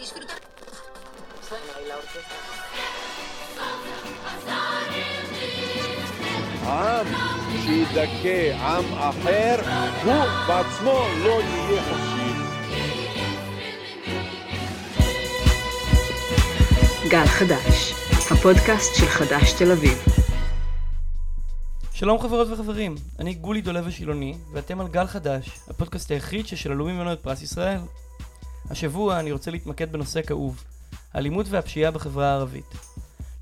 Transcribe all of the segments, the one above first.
disfrutar. Suena ahí la orquesta. עם שידכא עם אחר, הוא בעצמו לא יהיה חופשי. גל חדש, הפודקאסט של חדש תל אביב. שלום חברות וחברים, אני גולי דולב השילוני, ואתם על גל חדש, הפודקאסט היחיד ששללו ממנו את פרס ישראל. השבוע אני רוצה להתמקד בנושא כאוב, האלימות והפשיעה בחברה הערבית.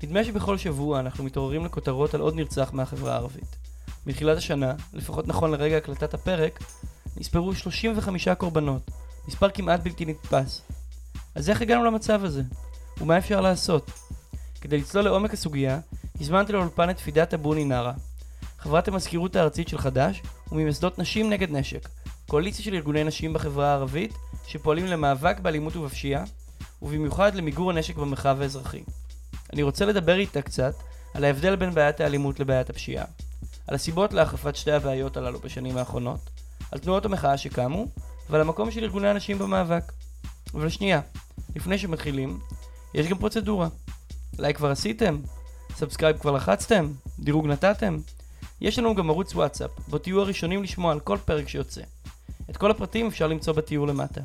נדמה שבכל שבוע אנחנו מתעוררים לכותרות על עוד נרצח מהחברה הערבית. מתחילת השנה, לפחות נכון לרגע הקלטת הפרק, נספרו 35 קורבנות, מספר כמעט בלתי נתפס. אז איך הגענו למצב הזה? ומה אפשר לעשות? כדי לצלול לעומק הסוגיה, הזמנתי לאולפן את פידת אבוני נארה, חברת המזכירות הארצית של חד"ש וממייסדות נשים נגד נשק, קואליציה של ארגוני נשים בחברה הערבית שפועלים למאבק באלימות ובפשיעה, ובמיוחד למיגור הנשק במרחב האזרחי. אני רוצה לדבר איתה קצת על ההבדל בין בעיית האלימות לבעיית הפשיעה, על הסיבות להחרפת שתי הבעיות הללו בשנים האחרונות, על תנועות המחאה שקמו, ועל המקום של ארגוני הנשים במאבק. אבל שנייה, לפני שמתחילים, יש גם פרוצדורה. לייק כבר עשיתם? subscribe כבר לחצתם? דירוג נתתם? יש לנו גם ערוץ וואטסאפ, בו תהיו הראשונים לשמוע על כל פרק שיוצא. את כל הפרטים אפשר למצוא בתיאור למטה.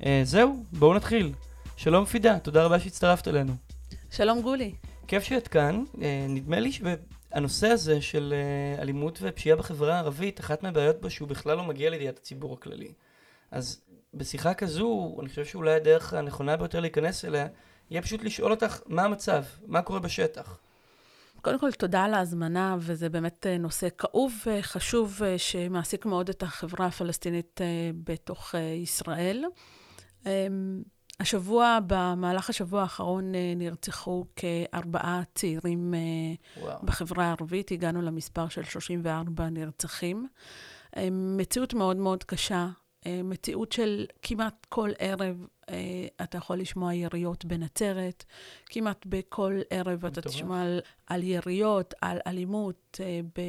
Uh, זהו, בואו נתחיל. שלום פידא, תודה רבה שהצטרפת אלינו. שלום גולי. כיף שאת כאן. Uh, נדמה לי שהנושא הזה של uh, אלימות ופשיעה בחברה הערבית, אחת מהבעיות בו שהוא בכלל לא מגיע לידיעת הציבור הכללי. אז בשיחה כזו, אני חושב שאולי הדרך הנכונה ביותר להיכנס אליה, יהיה פשוט לשאול אותך מה המצב, מה קורה בשטח. קודם כל, תודה על ההזמנה, וזה באמת אה, נושא כאוב וחשוב אה, שמעסיק מאוד את החברה הפלסטינית אה, בתוך ישראל. אמ, השבוע, במהלך השבוע האחרון נרצחו כארבעה צעירים וואו. בחברה הערבית, הגענו למספר של 34 נרצחים. מציאות מאוד מאוד קשה, מציאות של כמעט כל ערב אה, אתה יכול לשמוע יריות בנצרת, כמעט בכל ערב אתה תשמע על, על יריות, על אלימות אה, ב,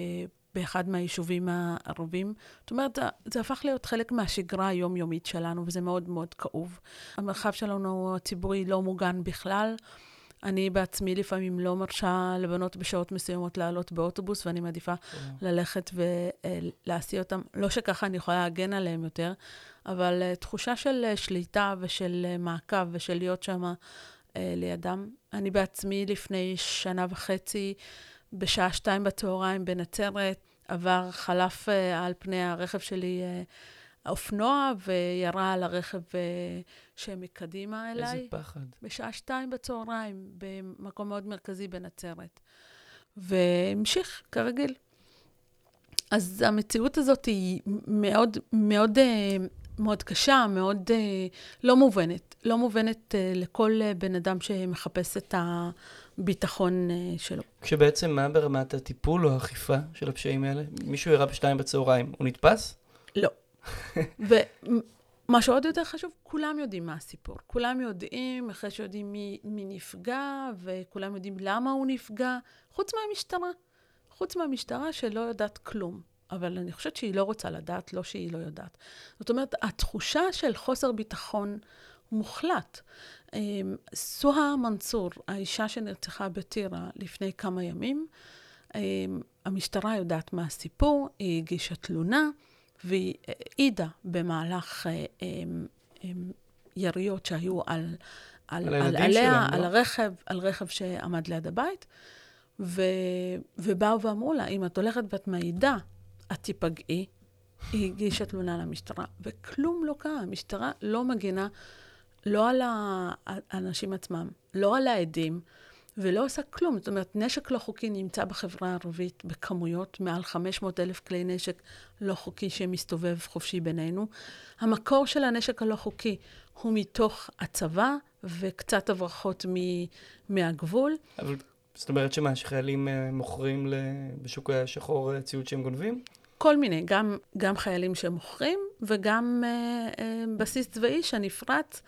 באחד מהיישובים הערבים. זאת אומרת, זה הפך להיות חלק מהשגרה היומיומית שלנו, וזה מאוד מאוד כאוב. המרחב שלנו הציבורי לא מוגן בכלל. אני בעצמי לפעמים לא מרשה לבנות בשעות מסוימות לעלות באוטובוס, ואני מעדיפה ללכת ולהסיע אותם. לא שככה אני יכולה להגן עליהם יותר, אבל uh, תחושה של uh, שליטה ושל uh, מעקב ושל להיות שם לידם. אני בעצמי לפני שנה וחצי, בשעה שתיים בצהריים בנצרת, עבר, חלף על פני הרכב שלי האופנוע וירה על הרכב uh, שמקדימה אליי. איזה פחד. בשעה שתיים בצהריים, במקום מאוד מרכזי בנצרת. והמשיך, כרגיל. אז המציאות הזאת היא מאוד, מאוד מאוד קשה, מאוד uh, לא מובנת. לא מובנת לכל בן אדם שמחפש את הביטחון שלו. כשבעצם מה ברמת הטיפול או האכיפה של הפשעים האלה? מישהו ירה בשתיים בצהריים, הוא נתפס? לא. ומה שעוד יותר חשוב, כולם יודעים מה הסיפור. כולם יודעים, אחרי שיודעים מי, מי נפגע, וכולם יודעים למה הוא נפגע, חוץ מהמשטרה. חוץ מהמשטרה שלא יודעת כלום. אבל אני חושבת שהיא לא רוצה לדעת, לא שהיא לא יודעת. זאת אומרת, התחושה של חוסר ביטחון מוחלט. אמ, סוהא מנסור, האישה שנרצחה בטירה לפני כמה ימים, אמ, המשטרה יודעת מה הסיפור, היא הגישה תלונה, והיא העידה במהלך אמ, יריות שהיו על, על, על, עליה, שלהם, על לא? הרכב, על רכב שעמד ליד הבית, ו, ובאו ואמרו לה, אם את הולכת ואת מעידה את תיפגעי. היא הגישה תלונה למשטרה, וכלום לא קרה. המשטרה לא מגינה לא על האנשים עצמם, לא על העדים, ולא עושה כלום. זאת אומרת, נשק לא חוקי נמצא בחברה הערבית בכמויות, מעל 500 אלף כלי נשק לא חוקי שמסתובב חופשי בינינו. המקור של הנשק הלא חוקי הוא מתוך הצבא וקצת הברחות מ- מהגבול. אבל זאת אומרת שמה, שחיילים אה, מוכרים בשוק השחור אה, ציוד שהם גונבים? כל מיני, גם, גם חיילים שמוכרים וגם אה, אה, בסיס צבאי שנפרץ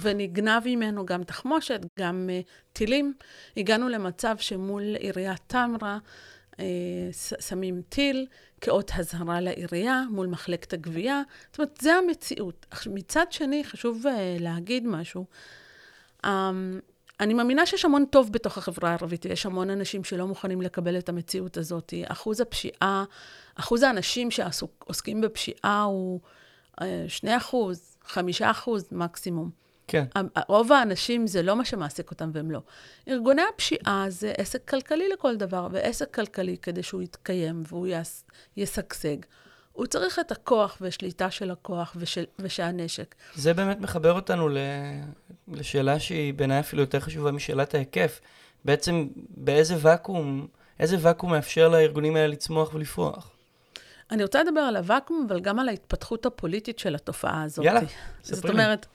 ונגנב ממנו גם תחמושת, גם אה, טילים. הגענו למצב שמול עיריית טמרה אה, שמים טיל כאות הזהרה לעירייה מול מחלקת הגבייה. זאת אומרת, זה המציאות. מצד שני, חשוב אה, להגיד משהו. אמ, אני מאמינה שיש המון טוב בתוך החברה הערבית, יש המון אנשים שלא מוכנים לקבל את המציאות הזאת. אחוז הפשיעה, אחוז האנשים שעוסקים בפשיעה הוא 2 אה, אחוז, 5 אחוז מקסימום. כן. רוב האנשים זה לא מה שמעסיק אותם והם לא. ארגוני הפשיעה זה עסק כלכלי לכל דבר, ועסק כלכלי כדי שהוא יתקיים והוא ישגשג. הוא צריך את הכוח ושליטה של הכוח ושל, ושהנשק. זה באמת מחבר אותנו ל... לשאלה שהיא בעיניי אפילו יותר חשובה משאלת ההיקף. בעצם באיזה ואקום, איזה ואקום מאפשר לארגונים האלה לצמוח ולפרוח? אני רוצה לדבר על הוואקום, אבל גם על ההתפתחות הפוליטית של התופעה הזאת. יאללה, ספרי לי. זאת אומרת,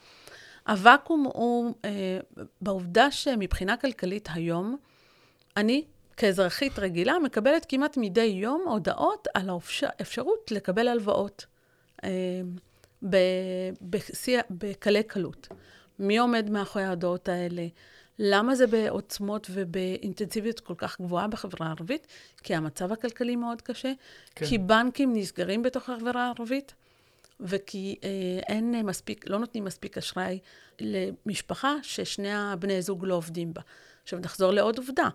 הוואקום הוא אה, בעובדה שמבחינה כלכלית היום, אני כאזרחית רגילה מקבלת כמעט מדי יום הודעות על האפשרות לקבל הלוואות אה, בקלי קלות. מי עומד מאחורי ההודעות האלה? למה זה בעוצמות ובאינטנסיביות כל כך גבוהה בחברה הערבית? כי המצב הכלכלי מאוד קשה, כן. כי בנקים נסגרים בתוך החברה הערבית, וכי אה, אין מספיק, לא נותנים מספיק אשראי למשפחה ששני הבני זוג לא עובדים בה. עכשיו נחזור לעוד עובדה.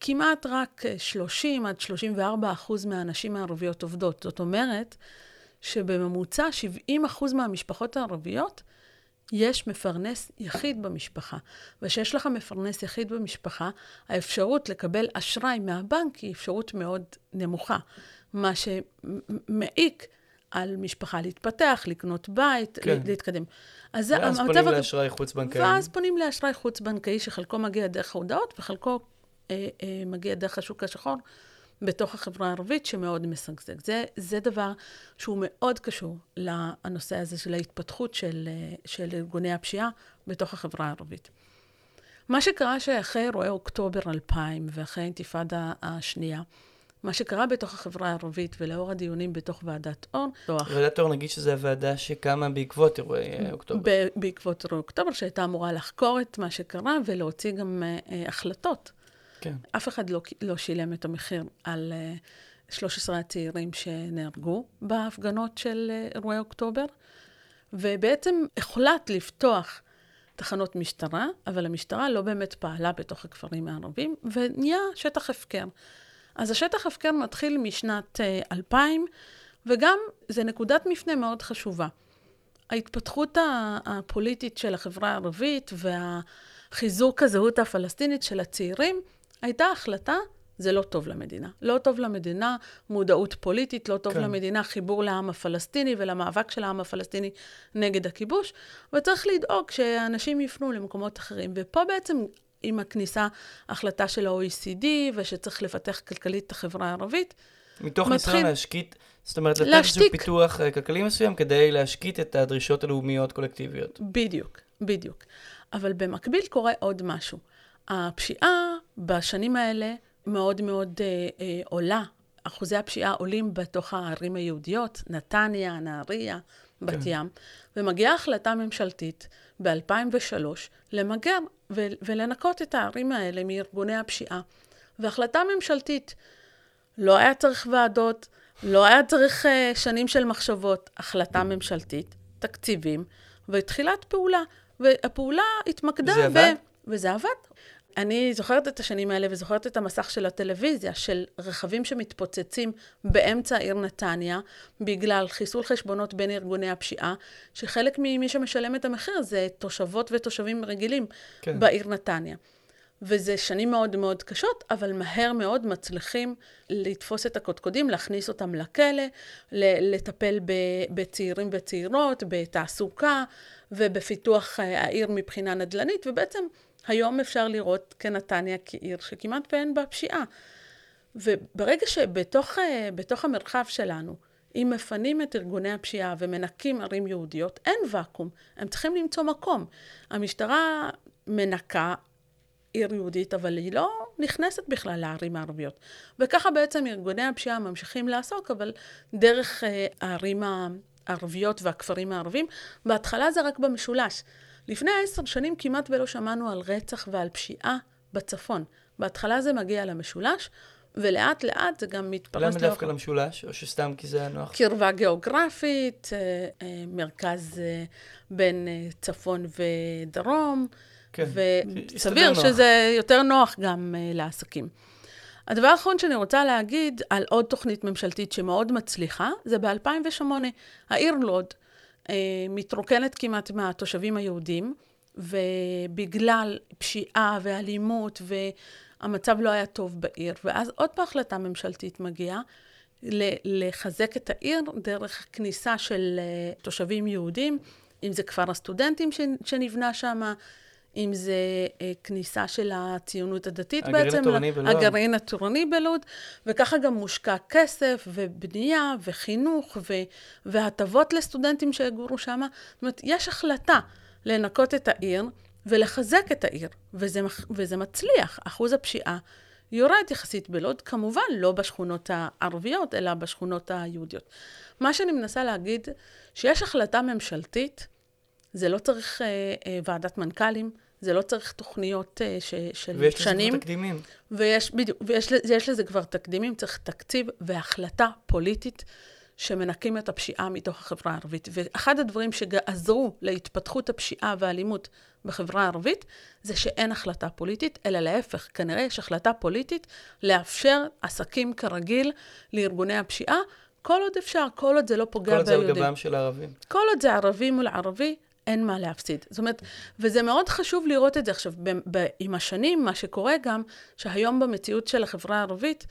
כמעט רק 30 עד 34 אחוז מהנשים הערביות עובדות. זאת אומרת שבממוצע 70 אחוז מהמשפחות הערביות יש מפרנס יחיד במשפחה. וכשיש לך מפרנס יחיד במשפחה, האפשרות לקבל אשראי מהבנק היא אפשרות מאוד נמוכה. מה שמעיק על משפחה להתפתח, לקנות בית, כן. להתקדם. אז המצב... ואז פונים לאשראי חוץ-בנקאי. ואז פונים לאשראי חוץ-בנקאי, שחלקו מגיע דרך ההודעות וחלקו אה, אה, מגיע דרך השוק השחור בתוך החברה הערבית, שמאוד משגשג. זה, זה דבר שהוא מאוד קשור לנושא הזה של ההתפתחות של, אה, של ארגוני הפשיעה בתוך החברה הערבית. מה שקרה שאחרי אירועי אוקטובר 2000 ואחרי האינתיפאדה השנייה, מה שקרה בתוך החברה הערבית ולאור הדיונים בתוך ועדת אור. ועדת אור, נגיד שזו הוועדה שקמה בעקבות אירועי אוקטובר. בעקבות אירועי אוקטובר, שהייתה אמורה לחקור את מה שקרה ולהוציא גם uh, החלטות כן. אף אחד לא, לא שילם את המחיר על uh, 13 הצעירים שנהרגו בהפגנות של אירועי אוקטובר, ובעצם הוחלט לפתוח תחנות משטרה, אבל המשטרה לא באמת פעלה בתוך הכפרים הערבים, ונהיה שטח הפקר. אז השטח הפקר מתחיל משנת uh, 2000, וגם זה נקודת מפנה מאוד חשובה. ההתפתחות הפוליטית של החברה הערבית והחיזוק הזהות הפלסטינית של הצעירים הייתה החלטה, זה לא טוב למדינה. לא טוב למדינה מודעות פוליטית, לא טוב כן. למדינה חיבור לעם הפלסטיני ולמאבק של העם הפלסטיני נגד הכיבוש, וצריך לדאוג שאנשים יפנו למקומות אחרים. ופה בעצם עם הכניסה, החלטה של ה-OECD, ושצריך לפתח כלכלית את החברה הערבית. מתוך מתחיל... ניסיון להשקיט, זאת אומרת, לתת איזשהו פיתוח אה, כלכלי מסוים כדי להשקיט את הדרישות הלאומיות קולקטיביות. בדיוק, בדיוק. אבל במקביל קורה עוד משהו. הפשיעה בשנים האלה מאוד מאוד אה, אה, עולה. אחוזי הפשיעה עולים בתוך הערים היהודיות, נתניה, נהריה, בת כן. ים, ומגיעה החלטה ממשלתית ב-2003 למגר ו- ולנקות את הערים האלה מארגוני הפשיעה. והחלטה ממשלתית, לא היה צריך ועדות, לא היה צריך uh, שנים של מחשבות, החלטה ממשלתית, תקציבים, ותחילת פעולה. והפעולה התמקדה ב... וזה עבד? וזה עבד. אני זוכרת את השנים האלה וזוכרת את המסך של הטלוויזיה, של רכבים שמתפוצצים באמצע העיר נתניה, בגלל חיסול חשבונות בין ארגוני הפשיעה, שחלק ממי שמשלם את המחיר זה תושבות ותושבים רגילים כן. בעיר נתניה. וזה שנים מאוד מאוד קשות, אבל מהר מאוד מצליחים לתפוס את הקודקודים, להכניס אותם לכלא, לטפל בצעירים וצעירות, בתעסוקה ובפיתוח אה, העיר מבחינה נדל"נית, ובעצם היום אפשר לראות כנתניה כעיר שכמעט ואין בה פשיעה. וברגע שבתוך אה, המרחב שלנו, אם מפנים את ארגוני הפשיעה ומנקים ערים יהודיות, אין ואקום, הם צריכים למצוא מקום. המשטרה מנקה עיר יהודית, אבל היא לא נכנסת בכלל לערים הערביות. וככה בעצם ארגוני הפשיעה ממשיכים לעסוק, אבל דרך אה, הערים הערביות והכפרים הערבים. בהתחלה זה רק במשולש. לפני עשר שנים כמעט ולא שמענו על רצח ועל פשיעה בצפון. בהתחלה זה מגיע למשולש, ולאט לאט זה גם מתפרס... למה דווקא למשולש? או שסתם כי זה היה נוח? קרבה גיאוגרפית, אה, אה, מרכז אה, בין צפון ודרום. כן. וסביר. שזה יותר נוח גם לעסקים. הדבר האחרון שאני רוצה להגיד על עוד תוכנית ממשלתית שמאוד מצליחה, זה ב-2008. העיר לוד מתרוקנת כמעט מהתושבים היהודים, ובגלל פשיעה ואלימות, והמצב לא היה טוב בעיר. ואז עוד פעם החלטה ממשלתית מגיעה. לחזק את העיר דרך כניסה של uh, תושבים יהודים, אם זה כפר הסטודנטים שנבנה שם, אם זה uh, כניסה של הציונות הדתית הגרעין בעצם, התורני בלוד. הגרעין התורני בלוד, וככה גם מושקע כסף ובנייה וחינוך ו- והטבות לסטודנטים שיגורו שם. זאת אומרת, יש החלטה לנקות את העיר ולחזק את העיר, וזה, וזה מצליח. אחוז הפשיעה יורד יחסית בלוד, כמובן לא בשכונות הערביות, אלא בשכונות היהודיות. מה שאני מנסה להגיד, שיש החלטה ממשלתית, זה לא צריך אה, אה, ועדת מנכ"לים, זה לא צריך תוכניות אה, ש, של ויש לזה שנים. כבר תקדימים. ויש, בדיוק, ויש לזה- יש לזה כבר תקדימים, צריך תקציב והחלטה פוליטית שמנקים את הפשיעה מתוך החברה הערבית. ואחד הדברים שעזרו להתפתחות הפשיעה והאלימות בחברה הערבית, זה שאין החלטה פוליטית, אלא להפך, כנראה יש החלטה פוליטית לאפשר עסקים כרגיל לארגוני הפשיעה, כל עוד אפשר, כל עוד זה לא פוגע כל עוד זה על ביהודים. גבם של הערבים. כל עוד זה ערבי מול ערבי, אין מה להפסיד. זאת אומרת, וזה מאוד חשוב לראות את זה עכשיו. ב- ב- עם השנים, מה שקורה גם, שהיום במציאות של החברה הערבית,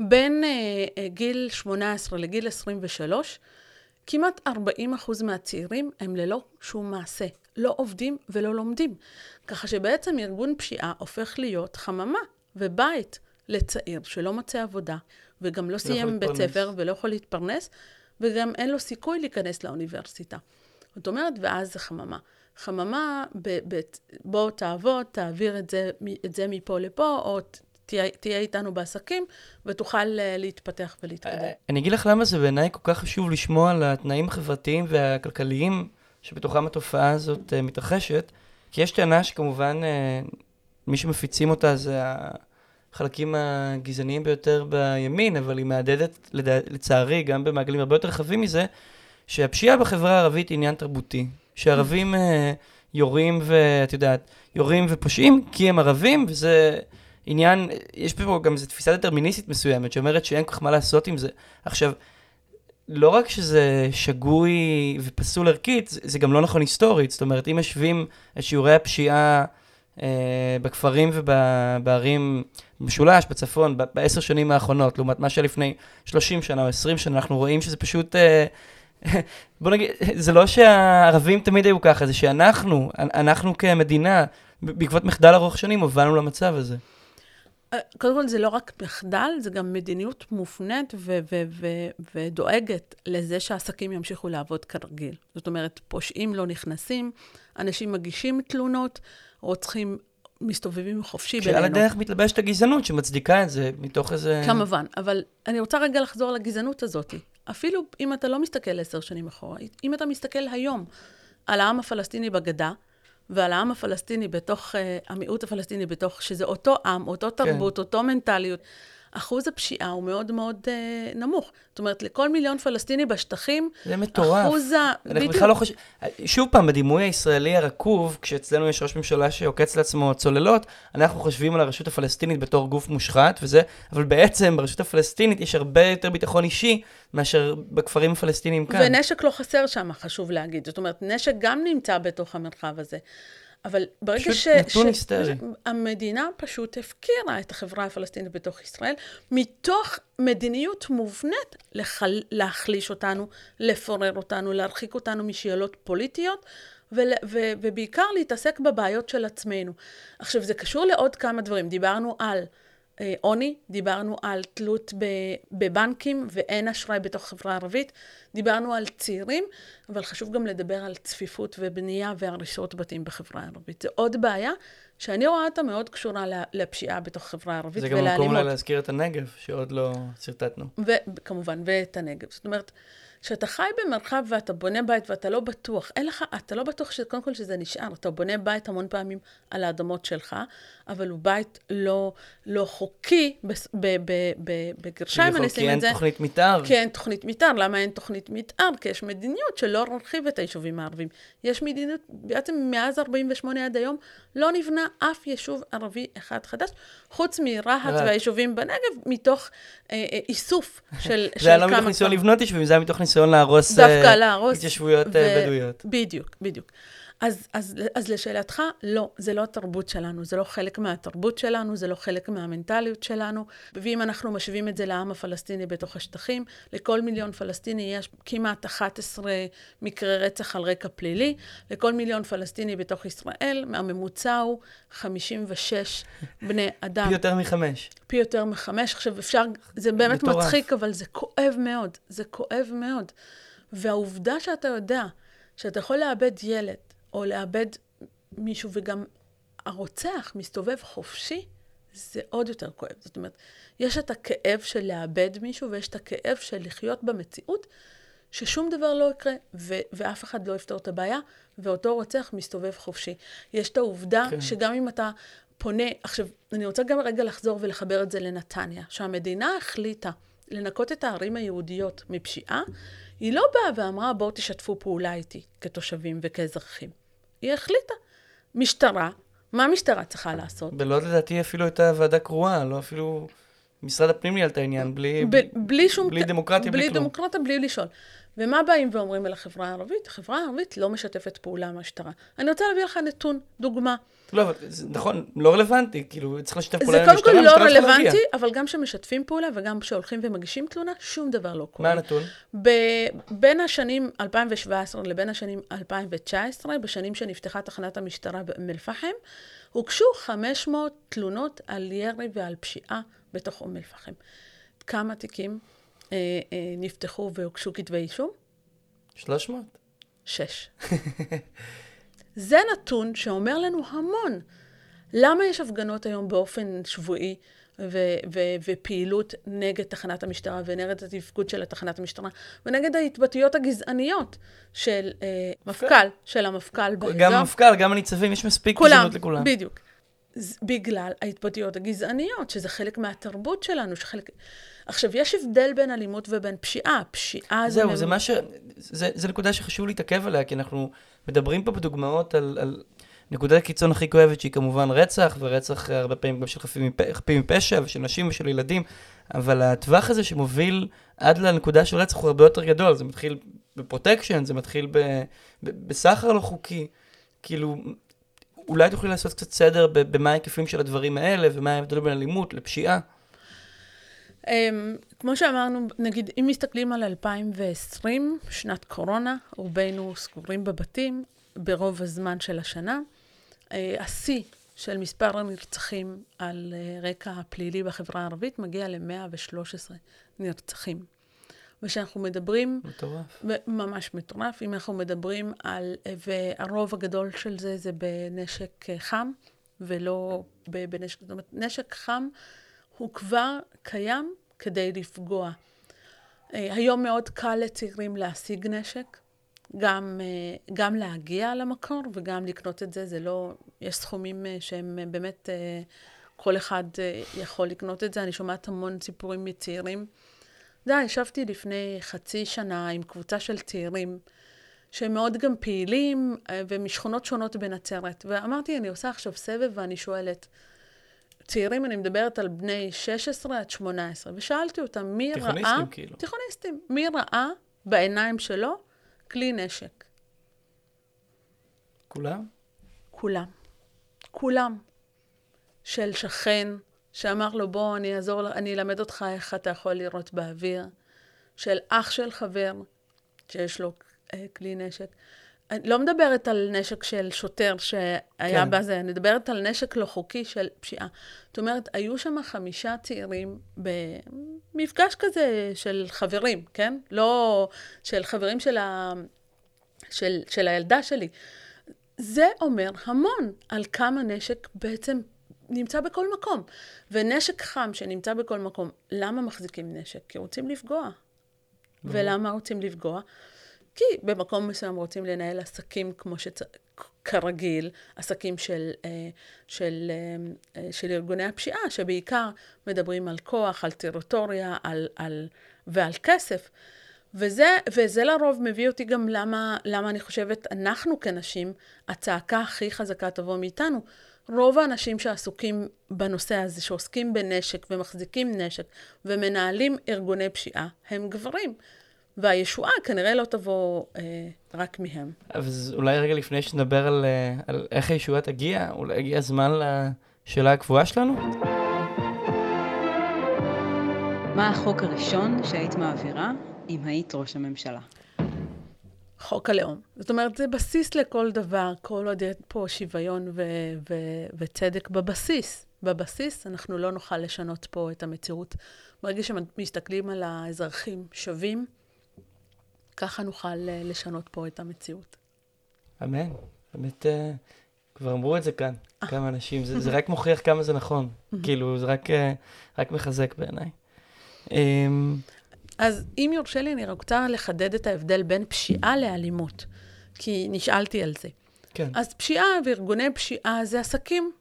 בין אה, אה, גיל 18 לגיל 23, כמעט 40 אחוז מהצעירים הם ללא שום מעשה. לא עובדים ולא לומדים. ככה שבעצם ארגון פשיעה הופך להיות חממה ובית לצעיר שלא מוצא עבודה, וגם לא סיים בית. ספר ולא יכול להתפרנס, וגם אין לו סיכוי להיכנס לאוניברסיטה. זאת אומרת, ואז זה חממה. חממה, ב, ב, בוא תעבוד, תעביר את זה, את זה מפה לפה, או תהיה, תהיה איתנו בעסקים, ותוכל אה, להתפתח ולהתקדם. אני אגיד לך למה זה בעיניי כל כך חשוב לשמוע על התנאים החברתיים והכלכליים שבתוכם התופעה הזאת אה, מתרחשת, כי יש טענה שכמובן אה, מי שמפיצים אותה זה החלקים הגזעניים ביותר בימין, אבל היא מהדהדת לצערי גם במעגלים הרבה יותר רחבים מזה, שהפשיעה בחברה הערבית היא עניין תרבותי. שערבים אה, יורים ואת יודעת, יורים ופושעים כי הם ערבים, וזה עניין, יש פה גם איזו תפיסה דטרמיניסטית מסוימת שאומרת שאין כל כך מה לעשות עם זה. עכשיו, לא רק שזה שגוי ופסול ערכית, זה, גם לא נכון היסטורית. זאת אומרת, אם משווים את שיעורי הפשיעה אה, בכפרים ובערים במשולש, בצפון, בעשר שנים האחרונות, לעומת מה שלפני 30 שנה או 20 שנה, אנחנו רואים שזה פשוט... אה, בוא נגיד, זה לא שהערבים תמיד היו ככה, זה שאנחנו, אנחנו כמדינה, בעקבות מחדל ארוך שנים, הובלנו למצב הזה. אה, קודם כל, זה לא רק מחדל, זה גם מדיניות מופנית ו- ו- ו- ודואגת לזה שהעסקים ימשיכו לעבוד כרגיל. זאת אומרת, פושעים לא נכנסים, אנשים מגישים תלונות, רוצחים מסתובבים חופשי שעל בינינו. הדרך מתלבשת הגזענות שמצדיקה את זה, מתוך איזה... כמובן, אבל אני רוצה רגע לחזור לגזענות הזאת. אפילו אם אתה לא מסתכל עשר שנים אחורה, אם אתה מסתכל היום על העם הפלסטיני בגדה, ועל העם הפלסטיני בתוך, uh, המיעוט הפלסטיני בתוך, שזה אותו עם, אותו תרבות, כן. אותו מנטליות, אחוז הפשיעה הוא מאוד מאוד uh, נמוך. זאת אומרת, לכל מיליון פלסטיני בשטחים, זה מטורף. אחוז ה... בכלל לא חושב... שוב פעם, בדימוי הישראלי הרקוב, כשאצלנו יש ראש ממשלה שעוקץ לעצמו צוללות, אנחנו חושבים על הרשות הפלסטינית בתור גוף מושחת וזה, אבל בעצם ברשות הפלסטינית יש הרבה יותר ביטחון אישי מאשר בכפרים הפלסטיניים כאן. ונשק לא חסר שם, חשוב להגיד. זאת אומרת, נשק גם נמצא בתוך המרחב הזה. אבל ברגע ש... נתון ש- היסטרי. המדינה פשוט הפקירה את החברה הפלסטינית בתוך ישראל, מתוך מדיניות מובנית לחל... להחליש אותנו, לפורר אותנו, להרחיק אותנו משאלות פוליטיות, ול... ו... ובעיקר להתעסק בבעיות של עצמנו. עכשיו, זה קשור לעוד כמה דברים. דיברנו על עוני, דיברנו על תלות בבנקים ואין אשראי בתוך החברה הערבית, דיברנו על צעירים, אבל חשוב גם לדבר על צפיפות ובנייה והריסות בתים בחברה הערבית. זו עוד בעיה שאני רואה אותה מאוד קשורה לפשיעה בתוך החברה הערבית זה גם מקום ולאלימות. להזכיר את הנגב, שעוד לא שרטטנו. וכמובן, ואת הנגב. זאת אומרת, כשאתה חי במרחב ואתה בונה בית ואתה לא בטוח, אין לך, אתה לא בטוח שקודם כל שזה נשאר, אתה בונה בית המון פעמים על האדמות שלך, אבל הוא בית לא, לא חוקי, בס- ב- ב- ב- בגרשיים אני כי אשים אין את זה. תוכנית מתאר. כי אין תוכנית מתאר. למה אין תוכנית מתאר? כי יש מדיניות שלא להרחיב את היישובים הערביים. יש מדיניות, בעצם מאז 48' עד היום, לא נבנה אף יישוב ערבי אחד חדש, חוץ מרהט רהט. והיישובים בנגב, מתוך אה, אה, איסוף של, של זה היה לא כמה מתוך ניסיון. לבנות יישובים, זה היה מתוך ניסיון להרוס דווקא אה, להרוס. התיישבויות ו- אה, בדואיות. בדיוק, בדיוק. אז, אז, אז לשאלתך, לא, זה לא התרבות שלנו, זה לא חלק מהתרבות שלנו, זה לא חלק מהמנטליות שלנו. ואם אנחנו משווים את זה לעם הפלסטיני בתוך השטחים, לכל מיליון פלסטיני יש כמעט 11 מקרי רצח על רקע פלילי, לכל מיליון פלסטיני בתוך ישראל, הממוצע הוא 56 בני אדם. פי יותר מחמש. פי יותר מחמש. עכשיו, אפשר, זה באמת מטורף. מצחיק, אבל זה כואב מאוד. זה כואב מאוד. והעובדה שאתה יודע שאתה יכול לאבד ילד, או לאבד מישהו, וגם הרוצח מסתובב חופשי, זה עוד יותר כואב. זאת אומרת, יש את הכאב של לאבד מישהו, ויש את הכאב של לחיות במציאות, ששום דבר לא יקרה, ו- ואף אחד לא יפתור את הבעיה, ואותו רוצח מסתובב חופשי. יש את העובדה כן. שגם אם אתה פונה, עכשיו, אני רוצה גם רגע לחזור ולחבר את זה לנתניה, שהמדינה החליטה לנקות את הערים היהודיות מפשיעה, היא לא באה ואמרה, בואו תשתפו פעולה איתי כתושבים וכאזרחים. היא החליטה. משטרה, מה המשטרה צריכה לעשות? בלוד לדעתי אפילו הייתה ועדה קרואה, לא אפילו... משרד הפנים ניהל את העניין, בלי... ב- בלי שום... בלי דמוקרטיה, בלי בלי כלום. דמוקרטיה, בלי לשאול. ומה באים ואומרים על החברה הערבית? החברה הערבית לא משתפת פעולה עם המשטרה. אני רוצה להביא לך נתון, דוגמה. לא, אבל זה נכון, לא רלוונטי, כאילו, צריך לשתף זה פעולה עם קודם המשטרה, כל לא המשטרה צריכה להגיע. רלוונטי, אבל גם כשמשתפים פעולה וגם כשהולכים ומגישים תלונה, שום דבר לא מה קורה. הנתון? ב- בין השנים 2017 לבין השנים 2019, בשנים שנפתחה תחנת המשטרה באום אל-פחם, הוגשו 500 תלונות על ירי ועל פשיעה בתוך אום אל-פחם. כמה תיקים אה, אה, נפתחו והוגשו כתבי אישום? 300? שש. זה נתון שאומר לנו המון. למה יש הפגנות היום באופן שבועי ו- ו- ופעילות נגד תחנת המשטרה ונגד התפקוד של תחנת המשטרה ונגד ההתבטאויות הגזעניות של אה, מפכ"ל, של המפכ"ל באזור? גם המפכ"ל, גם הניצבים, יש מספיק גזענות לכולם. בדיוק. בגלל ההתבטאויות הגזעניות, שזה חלק מהתרבות שלנו, שחלק... עכשיו, יש הבדל בין אלימות ובין פשיעה. פשיעה זה... זהו, זה מה ש... זה, זה נקודה שחשוב להתעכב עליה, כי אנחנו מדברים פה בדוגמאות על, על נקודת הקיצון הכי כואבת, שהיא כמובן רצח, ורצח הרבה פעמים גם של חפים מפשע, ושל נשים ושל ילדים, אבל הטווח הזה שמוביל עד לנקודה של רצח הוא הרבה יותר גדול. זה מתחיל בפרוטקשן, זה מתחיל ב, ב, בסחר לא חוקי. כאילו, אולי תוכלי לעשות קצת סדר במה ההיקפים של הדברים האלה, ומה ההבדל בין אלימות לפשיעה. Um, כמו שאמרנו, נגיד, אם מסתכלים על 2020, שנת קורונה, רובנו סגורים בבתים ברוב הזמן של השנה. Uh, השיא של מספר הנרצחים על uh, רקע הפלילי בחברה הערבית מגיע ל-113 נרצחים. וכשאנחנו מדברים מטורף. ממש מטורף. אם אנחנו מדברים על, והרוב הגדול של זה זה בנשק אה, חם, ולא בנשק, זאת אומרת, נשק חם הוא כבר קיים כדי לפגוע. אה, היום מאוד קל לצעירים להשיג נשק, גם, אה, גם להגיע למקור וגם לקנות את זה, זה לא, יש סכומים שהם באמת, כל אחד יכול לקנות את זה. אני שומעת המון סיפורים מצעירים. אתה יודע, ישבתי לפני חצי שנה עם קבוצה של צעירים, שהם מאוד גם פעילים, אה, ומשכונות שונות בנצרת. ואמרתי, אני עושה עכשיו סבב ואני שואלת, צעירים, אני מדברת על בני 16 עד 18, ושאלתי אותם, מי ראה... תיכוניסטים, כאילו. תיכוניסטים. מי ראה בעיניים שלו כלי נשק? כולם? כולם. כולם. של שכן שאמר לו, בוא, אני אעזור, אני אלמד אותך איך אתה יכול לירות באוויר. של אח של חבר שיש לו אה, כלי נשק. אני לא מדברת על נשק של שוטר שהיה. כן. בזה, אני מדברת על נשק לא חוקי של פשיעה. זאת אומרת, היו שם חמישה צעירים במפגש כזה של חברים, כן? לא של חברים של, ה... של, של הילדה שלי. זה אומר המון על כמה נשק בעצם נמצא בכל מקום. ונשק חם שנמצא בכל מקום, למה מחזיקים נשק? כי רוצים לפגוע. ולמה רוצים לפגוע? כי במקום מסוים רוצים לנהל עסקים כמו שצ... כרגיל, עסקים של, אה, של, אה, אה, של ארגוני הפשיעה, שבעיקר מדברים על כוח, על טריטוריה על, על, ועל כסף. וזה, וזה לרוב מביא אותי גם למה, למה אני חושבת, אנחנו כנשים, הצעקה הכי חזקה תבוא מאיתנו. רוב האנשים שעסוקים בנושא הזה, שעוסקים בנשק ומחזיקים נשק ומנהלים ארגוני פשיעה, הם גברים. והישועה כנראה לא תבוא אה, רק מהם. אז אולי רגע לפני שנדבר על, אה, על איך הישועה תגיע, אולי הגיע הזמן לשאלה הקבועה שלנו? מה החוק הראשון שהיית מעבירה אם היית ראש הממשלה? חוק הלאום. זאת אומרת, זה בסיס לכל דבר, כל עוד יש פה שוויון ו- ו- וצדק בבסיס. בבסיס אנחנו לא נוכל לשנות פה את המציאות. ברגע שמסתכלים על האזרחים שווים, ככה נוכל אה, לשנות פה את המציאות. אמן. באמת, uh, כבר אמרו את זה כאן, כמה אנשים. זה, זה רק מוכיח כמה זה נכון. כאילו, זה רק, uh, רק מחזק בעיניי. אז אם יורשה לי, אני רוצה לחדד את ההבדל בין פשיעה לאלימות, כי נשאלתי על זה. כן. אז פשיעה וארגוני פשיעה זה עסקים.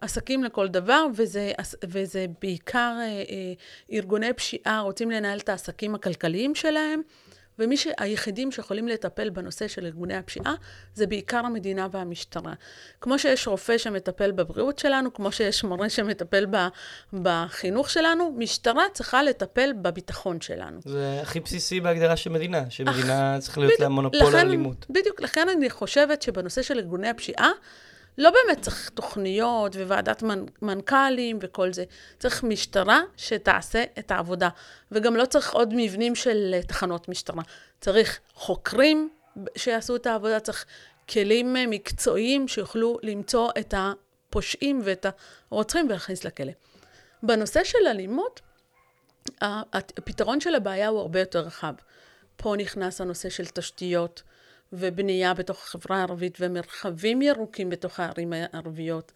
עסקים לכל דבר, וזה, וזה בעיקר אה, אה, ארגוני פשיעה רוצים לנהל את העסקים הכלכליים שלהם, ומי שהיחידים שיכולים לטפל בנושא של ארגוני הפשיעה, זה בעיקר המדינה והמשטרה. כמו שיש רופא שמטפל בבריאות שלנו, כמו שיש מורה שמטפל ב, בחינוך שלנו, משטרה צריכה לטפל בביטחון שלנו. זה הכי בסיסי בהגדרה של מדינה, שמדינה צריכה להיות לה מונופול על אלימות. בדיוק, לכן אני חושבת שבנושא של ארגוני הפשיעה, לא באמת צריך תוכניות וועדת מנכ"לים וכל זה. צריך משטרה שתעשה את העבודה. וגם לא צריך עוד מבנים של אה, תחנות משטרה. צריך חוקרים שיעשו את העבודה, צריך כלים אה, מקצועיים שיוכלו למצוא את הפושעים ואת הרוצחים ולהכניס לכלא. בנושא של אלימות, הפתרון של הבעיה הוא הרבה יותר רחב. פה נכנס הנושא של תשתיות. ובנייה בתוך החברה הערבית ומרחבים ירוקים בתוך הערים הערביות.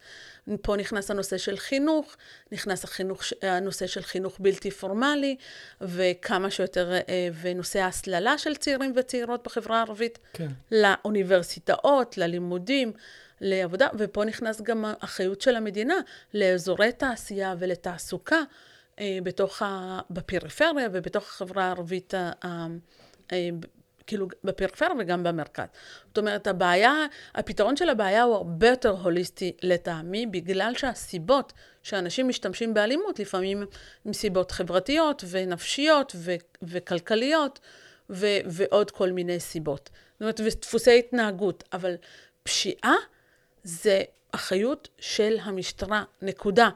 פה נכנס הנושא של חינוך, נכנס החינוך, הנושא של חינוך בלתי פורמלי, וכמה שיותר, אה, ונושא ההסללה של צעירים וצעירות בחברה הערבית כן. לאוניברסיטאות, ללימודים. לעבודה, ופה נכנס גם האחריות של המדינה לאזורי תעשייה ולתעסוקה אה, בתוך ה... בפריפריה ובתוך החברה הערבית ה... כאילו בפריפריה וגם במרכז. זאת אומרת, הבעיה, הפתרון של הבעיה הוא הרבה יותר הוליסטי לטעמי, בגלל שהסיבות שאנשים משתמשים באלימות לפעמים הן סיבות חברתיות ונפשיות ו- וכלכליות ו- ועוד כל מיני סיבות. זאת אומרת, ודפוסי התנהגות. אבל פשיעה זה אחריות של המשטרה, נקודה.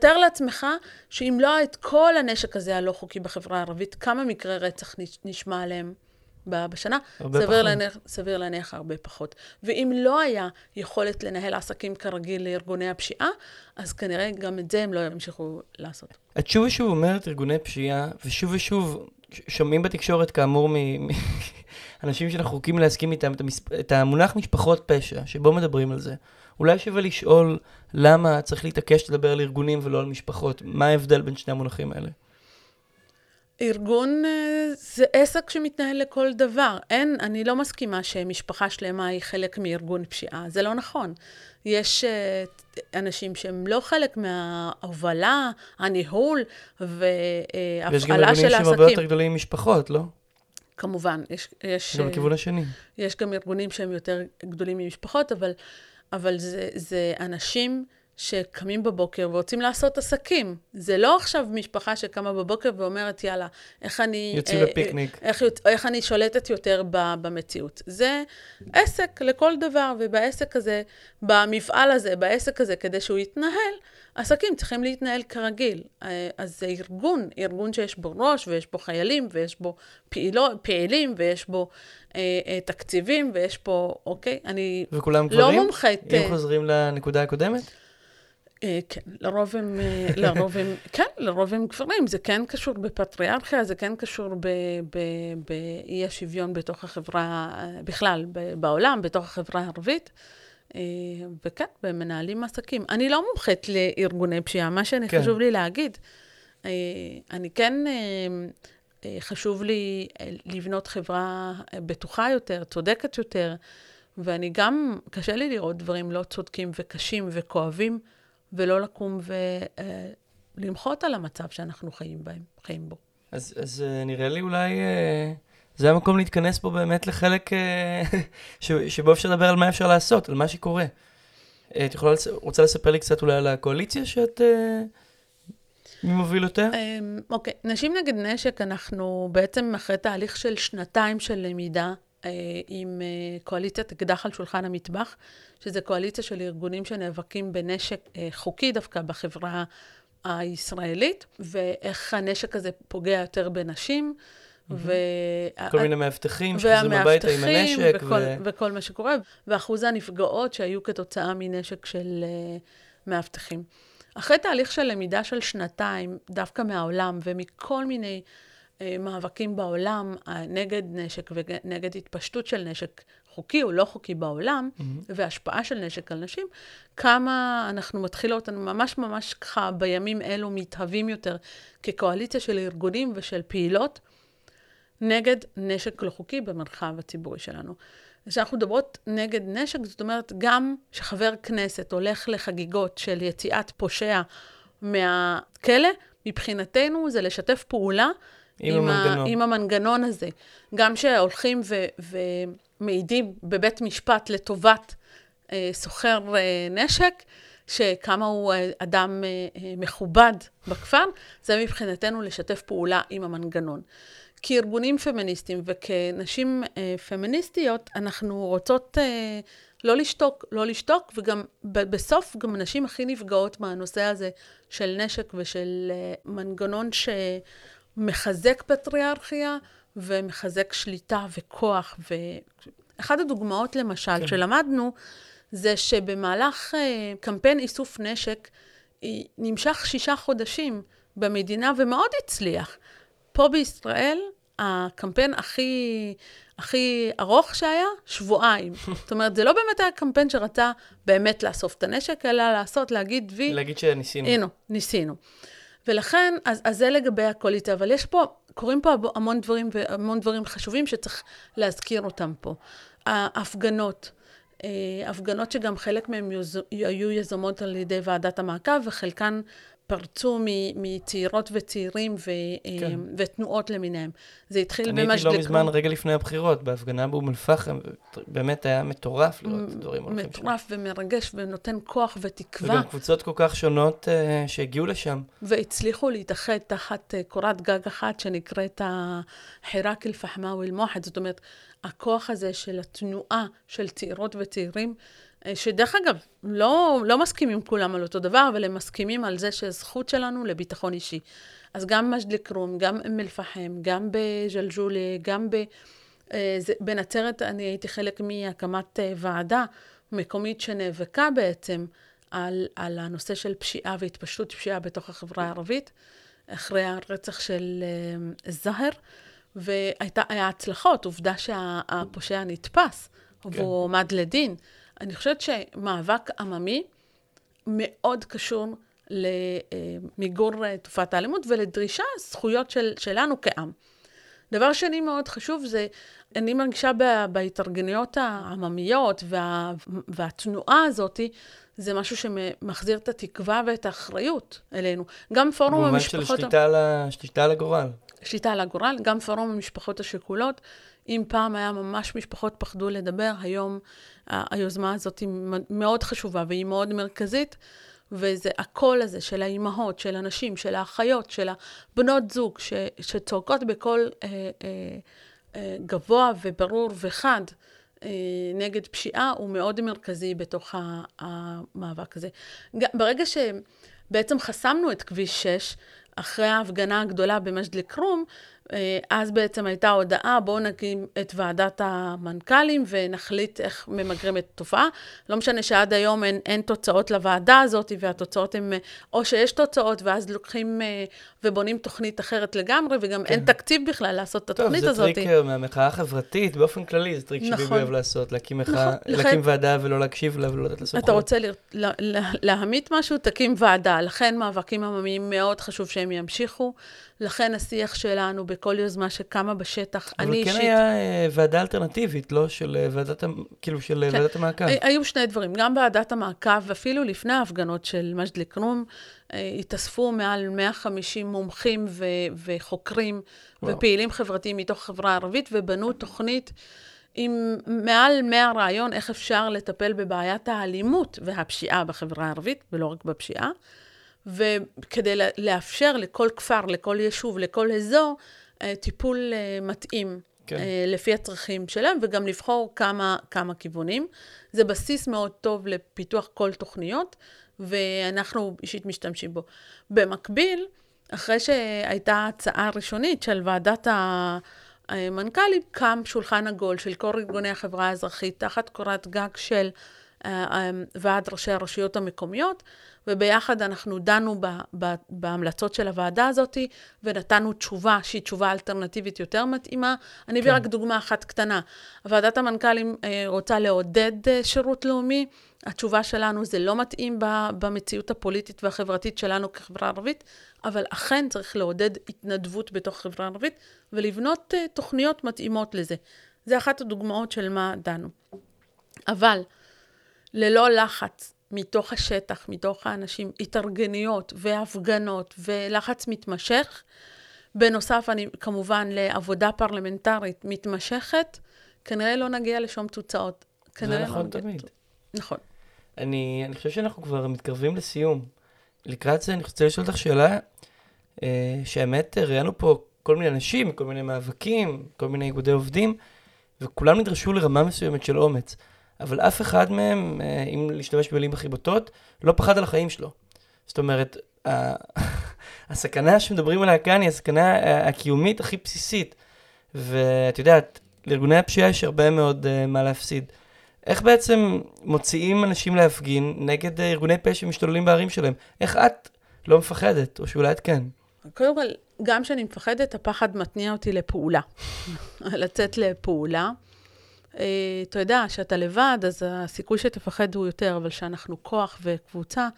תאר לעצמך שאם לא את כל הנשק הזה הלא חוקי בחברה הערבית, כמה מקרי רצח נשמע עליהם? בשנה, סביר להניח, סביר להניח הרבה פחות. ואם לא היה יכולת לנהל עסקים כרגיל לארגוני הפשיעה, אז כנראה גם את זה הם לא ימשיכו לעשות. את שוב ושוב אומרת ארגוני פשיעה, ושוב ושוב שומעים בתקשורת כאמור מאנשים שאנחנו רחוקים להסכים איתם את, המספ... את המונח משפחות פשע, שבו מדברים על זה. אולי שווה לשאול למה צריך להתעקש לדבר על ארגונים ולא על משפחות. מה ההבדל בין שני המונחים האלה? ארגון אה, זה עסק שמתנהל לכל דבר. אין, אני לא מסכימה שמשפחה שלמה היא חלק מארגון פשיעה. זה לא נכון. יש אה, אנשים שהם לא חלק מההובלה, הניהול והפעלה של העסקים. יש גם ארגונים שהם הרבה יותר גדולים ממשפחות, לא? כמובן, יש... יש גם לכיוון השני. יש גם ארגונים שהם יותר גדולים ממשפחות, אבל, אבל זה, זה אנשים... שקמים בבוקר ורוצים לעשות עסקים. זה לא עכשיו משפחה שקמה בבוקר ואומרת, יאללה, איך אני... יוצאים אה, לפיקניק. איך, איך אני שולטת יותר ב, במציאות. זה עסק לכל דבר, ובעסק הזה, במפעל הזה, בעסק הזה, כדי שהוא יתנהל, עסקים צריכים להתנהל כרגיל. אה, אז זה ארגון, ארגון שיש בו ראש, ויש בו חיילים, ויש בו פעילו, פעילים, ויש בו אה, אה, תקציבים, ויש פה, אוקיי, אני וכולם לא גברים? מומחית. אם חוזרים לנקודה הקודמת? אה, כן, לרוב הם, אה, לרוב הם, כן, לרוב הם גברים. זה כן קשור בפטריארכיה, זה כן קשור באי השוויון בתוך החברה, בכלל, בעולם, בתוך החברה הערבית. אה, וכן, והם מנהלים עסקים. אני לא מומחית לארגוני פשיעה, מה שאני כן. חשוב לי להגיד, אני כן אה, חשוב לי אה, לבנות חברה אה, בטוחה יותר, צודקת יותר, ואני גם, קשה לי לראות דברים לא צודקים וקשים וכואבים, ולא לקום ולמחות על המצב שאנחנו חיים, בהם, חיים בו. אז, אז נראה לי אולי זה המקום להתכנס פה באמת לחלק שבו אפשר לדבר על מה אפשר לעשות, על מה שקורה. את יכולה, רוצה לספר לי קצת אולי על הקואליציה שאת... מי מוביל יותר? אמ, אוקיי, נשים נגד נשק, אנחנו בעצם אחרי תהליך של שנתיים של למידה אה, עם אה, קואליציית אקדח על שולחן המטבח, שזה קואליציה של ארגונים שנאבקים בנשק אה, חוקי דווקא בחברה הישראלית, ואיך הנשק הזה פוגע יותר בנשים. ו... כל מיני מאבטחים שחוזרים הביתה עם הנשק. וכל, ו... וכל מה שקורה, ואחוז הנפגעות שהיו כתוצאה מנשק של uh, מאבטחים. אחרי תהליך של למידה של שנתיים, דווקא מהעולם ומכל מיני אה, מאבקים בעולם נגד נשק ונגד התפשטות של נשק חוקי או לא חוקי בעולם, mm-hmm. והשפעה של נשק על נשים, כמה אנחנו מתחילות, ממש ממש ככה בימים אלו מתהווים יותר כקואליציה של ארגונים ושל פעילות נגד נשק לא חוקי במרחב הציבורי שלנו. כשאנחנו מדברות נגד נשק, זאת אומרת, גם שחבר כנסת הולך לחגיגות של יציאת פושע מהכלא, מבחינתנו זה לשתף פעולה עם, עם, המנגנון. ה, עם המנגנון הזה. גם שהולכים ו, ומעידים בבית משפט לטובת אה, סוחר אה, נשק, שכמה הוא אה, אדם אה, אה, מכובד בכפר, זה מבחינתנו לשתף פעולה עם המנגנון. כארגונים פמיניסטיים וכנשים אה, פמיניסטיות, אנחנו רוצות אה, לא לשתוק, לא לשתוק, וגם ב- בסוף גם הנשים הכי נפגעות מהנושא הזה של נשק ושל אה, מנגנון שמחזק פטריארכיה ומחזק שליטה וכוח. ואחת הדוגמאות למשל כן. שלמדנו, זה שבמהלך אה, קמפיין איסוף נשק, נמשך שישה חודשים במדינה ומאוד הצליח. פה בישראל, הקמפיין הכי, הכי ארוך שהיה, שבועיים. זאת אומרת, זה לא באמת היה קמפיין שרצה באמת לאסוף את הנשק, אלא לעשות, להגיד וי... להגיד שניסינו. הנה, ניסינו. ולכן, אז, אז זה לגבי הקואליציה, אבל יש פה, קורים פה המון דברים והמון דברים חשובים שצריך להזכיר אותם פה. ההפגנות, אה, הפגנות שגם חלק מהן היו יזומות על ידי ועדת המעקב, וחלקן פרצו מצעירות וצעירים ו, כן. ותנועות למיניהם. זה התחיל במג'ד אל-כרום. אני הייתי לא מזמן, רגע לפני הבחירות, בהפגנה באום אל-פחם, באמת היה מטורף לראות את הדברים הולכים שם. מטורף ומרגש ונותן כוח ותקווה. וגם קבוצות כל כך שונות uh, שהגיעו לשם. והצליחו להתאחד תחת uh, קורת גג אחת שנקראת החיראק אל-פחמאווי אל-מוחד, זאת אומרת, הכוח הזה של התנועה של צעירות וצעירים, שדרך אגב, לא, לא מסכימים כולם על אותו דבר, אבל הם מסכימים על זה שהזכות שלנו לביטחון אישי. אז גם מג'ד אל-כרום, גם אום אל-פחם, גם בג'לג'וליה, גם ב... אה, בנצרת אני הייתי חלק מהקמת אה, ועדה מקומית שנאבקה בעצם על, על הנושא של פשיעה והתפשטות פשיעה בתוך החברה הערבית, אחרי הרצח של זהר, והיה הצלחות, עובדה שהפושע נתפס, כן. והוא עומד לדין. אני חושבת שמאבק עממי מאוד קשור למיגור אה, תופעת האלימות ולדרישה זכויות של, שלנו כעם. דבר שני מאוד חשוב זה, אני מרגישה בהתארגנויות העממיות וה, והתנועה הזאת, זה משהו שמחזיר את התקווה ואת האחריות אלינו. גם פורום המשפחות... במובן של שליטה על, שליטה על הגורל. שליטה על הגורל, גם פורום המשפחות השכולות. אם פעם היה ממש משפחות פחדו לדבר, היום היוזמה הזאת היא מאוד חשובה והיא מאוד מרכזית, וזה הקול הזה של האימהות, של הנשים, של האחיות, של הבנות זוג, ש, שצועקות בקול אה, אה, אה, גבוה וברור וחד. אה, נגד פשיעה הוא מאוד מרכזי בתוך המאבק הזה. ברגע שבעצם חסמנו את כביש 6, אחרי ההפגנה הגדולה במג'ד אל-כרום, אז בעצם הייתה הודעה, בואו נקים את ועדת המנכ"לים ונחליט איך ממגרים את התופעה. לא משנה שעד היום אין, אין תוצאות לוועדה הזאת, והתוצאות הן, או שיש תוצאות, ואז לוקחים אה, ובונים תוכנית אחרת לגמרי, וגם כן. אין תקציב בכלל לעשות את התוכנית הזאת. טוב, זה טריק מהמחאה החברתית, באופן כללי, זה טריק נכון. שביבי אוהב לעשות, להקים, נכון, להקים לכן, ועדה ולא להקשיב לה ולא לתת לה סמכויות. אתה רוצה לה, לה, להמית משהו, תקים ועדה. לכן מאבקים עממיים מאוד חשוב שהם ימשיכו. לכן השיח שלנו וכל יוזמה שקמה בשטח. אבל אני כן אישית... היה אה, ועדה אלטרנטיבית, לא? של אה, ועדת, כאילו, של אה, כן. ועדת המעקב. הי- היו שני דברים, גם ועדת המעקב, ואפילו לפני ההפגנות של מג'ד אל-כרום, אה, התאספו מעל 150 מומחים ו- וחוקרים וואו. ופעילים חברתיים מתוך החברה הערבית, ובנו תוכנית עם מעל 100 רעיון איך אפשר לטפל בבעיית האלימות והפשיעה בחברה הערבית, ולא רק בפשיעה. וכדי לאפשר לכל כפר, לכל יישוב, לכל אזור, אה, טיפול אה, מתאים. כן. אה, לפי הצרכים שלהם, וגם לבחור כמה, כמה כיוונים. זה בסיס מאוד טוב לפיתוח כל תוכניות, ואנחנו אישית משתמשים בו. במקביל, אחרי שהייתה הצעה ראשונית של ועדת המנכ"לים, קם שולחן עגול של כל ארגוני החברה האזרחית, תחת קורת גג של ועד ראשי הרשויות המקומיות, וביחד אנחנו דנו ב, ב, בהמלצות של הוועדה הזאת, ונתנו תשובה שהיא תשובה אלטרנטיבית יותר מתאימה. אני אביא כן. רק דוגמה אחת קטנה. ועדת המנכ"לים אה, רוצה לעודד אה, שירות לאומי. התשובה שלנו זה לא מתאים ב, במציאות הפוליטית והחברתית שלנו כחברה ערבית, אבל אכן צריך לעודד התנדבות בתוך חברה ערבית ולבנות אה, תוכניות מתאימות לזה. זה אחת הדוגמאות של מה דנו. אבל ללא לחץ מתוך השטח, מתוך האנשים, התארגנויות והפגנות ולחץ מתמשך. בנוסף, אני כמובן לעבודה פרלמנטרית מתמשכת, כנראה לא נגיע לשום תוצאות. זה לא נכון נגיע- תמיד. נכון. אני, אני חושב שאנחנו כבר מתקרבים לסיום. לקראת זה אני רוצה לשאול אותך שאלה, אה, שהאמת אה, ראיינו פה כל מיני אנשים, כל מיני מאבקים, כל מיני איגודי עובדים, וכולם נדרשו לרמה מסוימת של אומץ. אבל אף אחד מהם, אה, אם להשתמש במילים הכי בוטות, לא פחד על החיים שלו. זאת אומרת, הסכנה שמדברים עליה כאן היא הסכנה ה- הקיומית הכי בסיסית. ואת יודעת, לארגוני הפשיעה יש הרבה מאוד uh, מה להפסיד. איך בעצם מוציאים אנשים להפגין נגד אה, ארגוני פשע שמשתוללים בערים שלהם? איך את לא מפחדת, או שאולי את כן? קודם כל, גם כשאני מפחדת, הפחד מתניע אותי לפעולה. לצאת לפעולה. אה, אתה יודע, כשאתה לבד, אז הסיכוי שתפחד הוא יותר, אבל כשאנחנו כוח וקבוצה,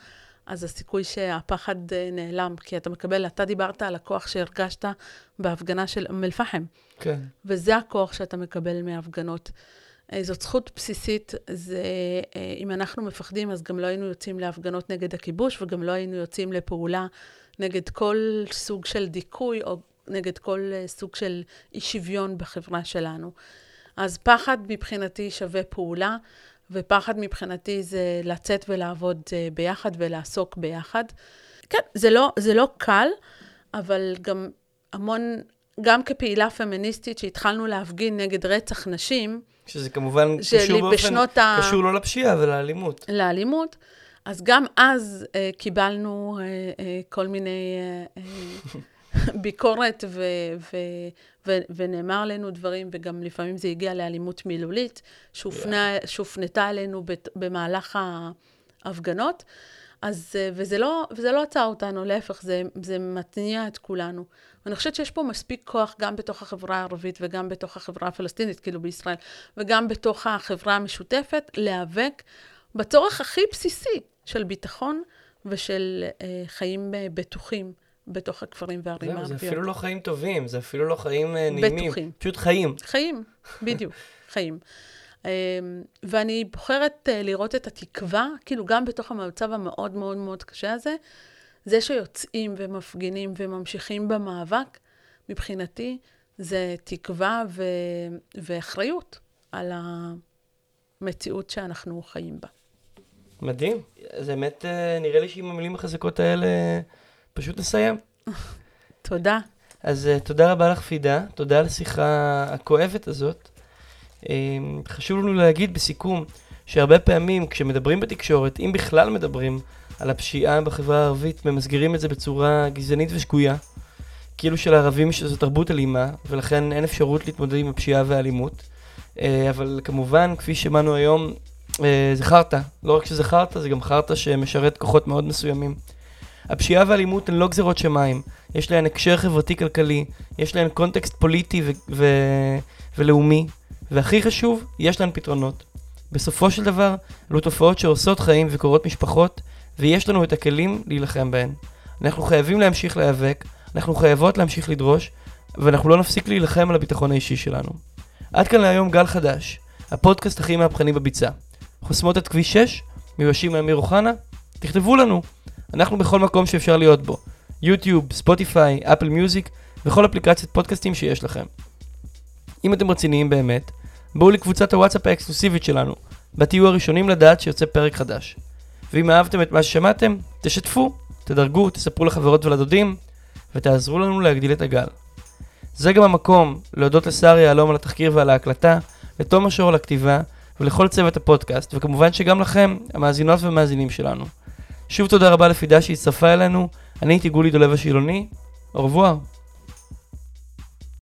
אז הסיכוי שהפחד אה, נעלם, כי אתה מקבל, אתה דיברת על הכוח שהרגשת בהפגנה של אום אל-פחם, כן. וזה הכוח שאתה מקבל מהפגנות. אה, זאת זכות בסיסית, זה, אם אנחנו מפחדים, אז גם לא היינו יוצאים להפגנות נגד הכיבוש, וגם לא היינו יוצאים לפעולה נגד כל סוג של דיכוי, או נגד כל סוג של אי שוויון בחברה שלנו. אז פחד מבחינתי שווה פעולה, ופחד מבחינתי זה לצאת ולעבוד אה, ביחד ולעסוק ביחד. כן, זה לא, זה לא קל, אבל גם המון, גם כפעילה פמיניסטית שהתחלנו להפגין נגד רצח נשים, שזה כמובן קשור באופן, ה- קשור לא לפשיעה, אבל לאלימות. לאלימות, אז גם אז אה, קיבלנו אה, אה, כל מיני אה, אה, ביקורת ו, ו, ו, ונאמר עלינו דברים, וגם לפעמים זה הגיע לאלימות מילולית, שהופנה, שהופנתה עלינו בת, במהלך ההפגנות. אז, וזה לא, וזה לא עצר אותנו, להפך, זה, זה מתניע את כולנו. ואני חושבת שיש פה מספיק כוח גם בתוך החברה הערבית וגם בתוך החברה הפלסטינית, כאילו בישראל, וגם בתוך החברה המשותפת, להיאבק בצורך הכי בסיסי של ביטחון ושל אה, חיים אה, בטוחים בתוך הכפרים והערים זהו, זה הערביות. אפילו לא חיים טובים, זה אפילו לא חיים אה, נעימים. בטוחים. פשוט חיים. חיים, בדיוק, חיים. אמ, ואני בוחרת אה, לראות את התקווה, כאילו גם בתוך המצב המאוד מאוד מאוד קשה הזה, זה שיוצאים ומפגינים וממשיכים במאבק, מבחינתי זה תקווה ו... ואחריות על המציאות שאנחנו חיים בה. מדהים. אז האמת, אה, נראה לי שעם המילים החזקות האלה פשוט נסיים. תודה. אז uh, תודה רבה לך, פידה. תודה על השיחה הכואבת הזאת. Um, חשוב לנו להגיד בסיכום, שהרבה פעמים כשמדברים בתקשורת, אם בכלל מדברים על הפשיעה בחברה הערבית, ממסגרים את זה בצורה גזענית ושגויה. כאילו שלערבים יש איזו תרבות אלימה, ולכן אין אפשרות להתמודד עם הפשיעה והאלימות. Uh, אבל כמובן, כפי שמענו היום, uh, זה חרטא. לא רק שזה חרטא, זה גם חרטא שמשרת כוחות מאוד מסוימים. הפשיעה והאלימות הן לא גזירות שמיים, יש להן הקשר חברתי-כלכלי, יש להן קונטקסט פוליטי ו- ו- ולאומי, והכי חשוב, יש להן פתרונות. בסופו של דבר, אלו תופעות שעושות חיים וקורות משפחות, ויש לנו את הכלים להילחם בהן. אנחנו חייבים להמשיך להיאבק, אנחנו חייבות להמשיך לדרוש, ואנחנו לא נפסיק להילחם על הביטחון האישי שלנו. עד כאן להיום גל חדש, הפודקאסט הכי מהפכני בביצה. חוסמות את כביש 6? מיואשים מאמיר אוחנה? תכתבו לנו. אנחנו בכל מקום שאפשר להיות בו. יוטיוב, ספוטיפיי, אפל מיוזיק וכל אפליקציית פודקאסטים שיש לכם. אם אתם רציניים באמת, בואו לקבוצת הוואטסאפ האקסקלוסיבית שלנו, בה תהיו הראשונים לדעת שיוצא פרק חדש. ואם אהבתם את מה ששמעתם, תשתפו, תדרגו, תספרו לחברות ולדודים, ותעזרו לנו להגדיל את הגל. זה גם המקום להודות לשר יהלום על התחקיר ועל ההקלטה, לתומר שור על הכתיבה, ולכל צוות הפודקאסט, וכמובן שגם לכם, המאזינות והמאזינים שלנו. שוב תודה רבה לפידה שהצטרפה אלינו, אני הייתי גולי דולב השילוני, revoir.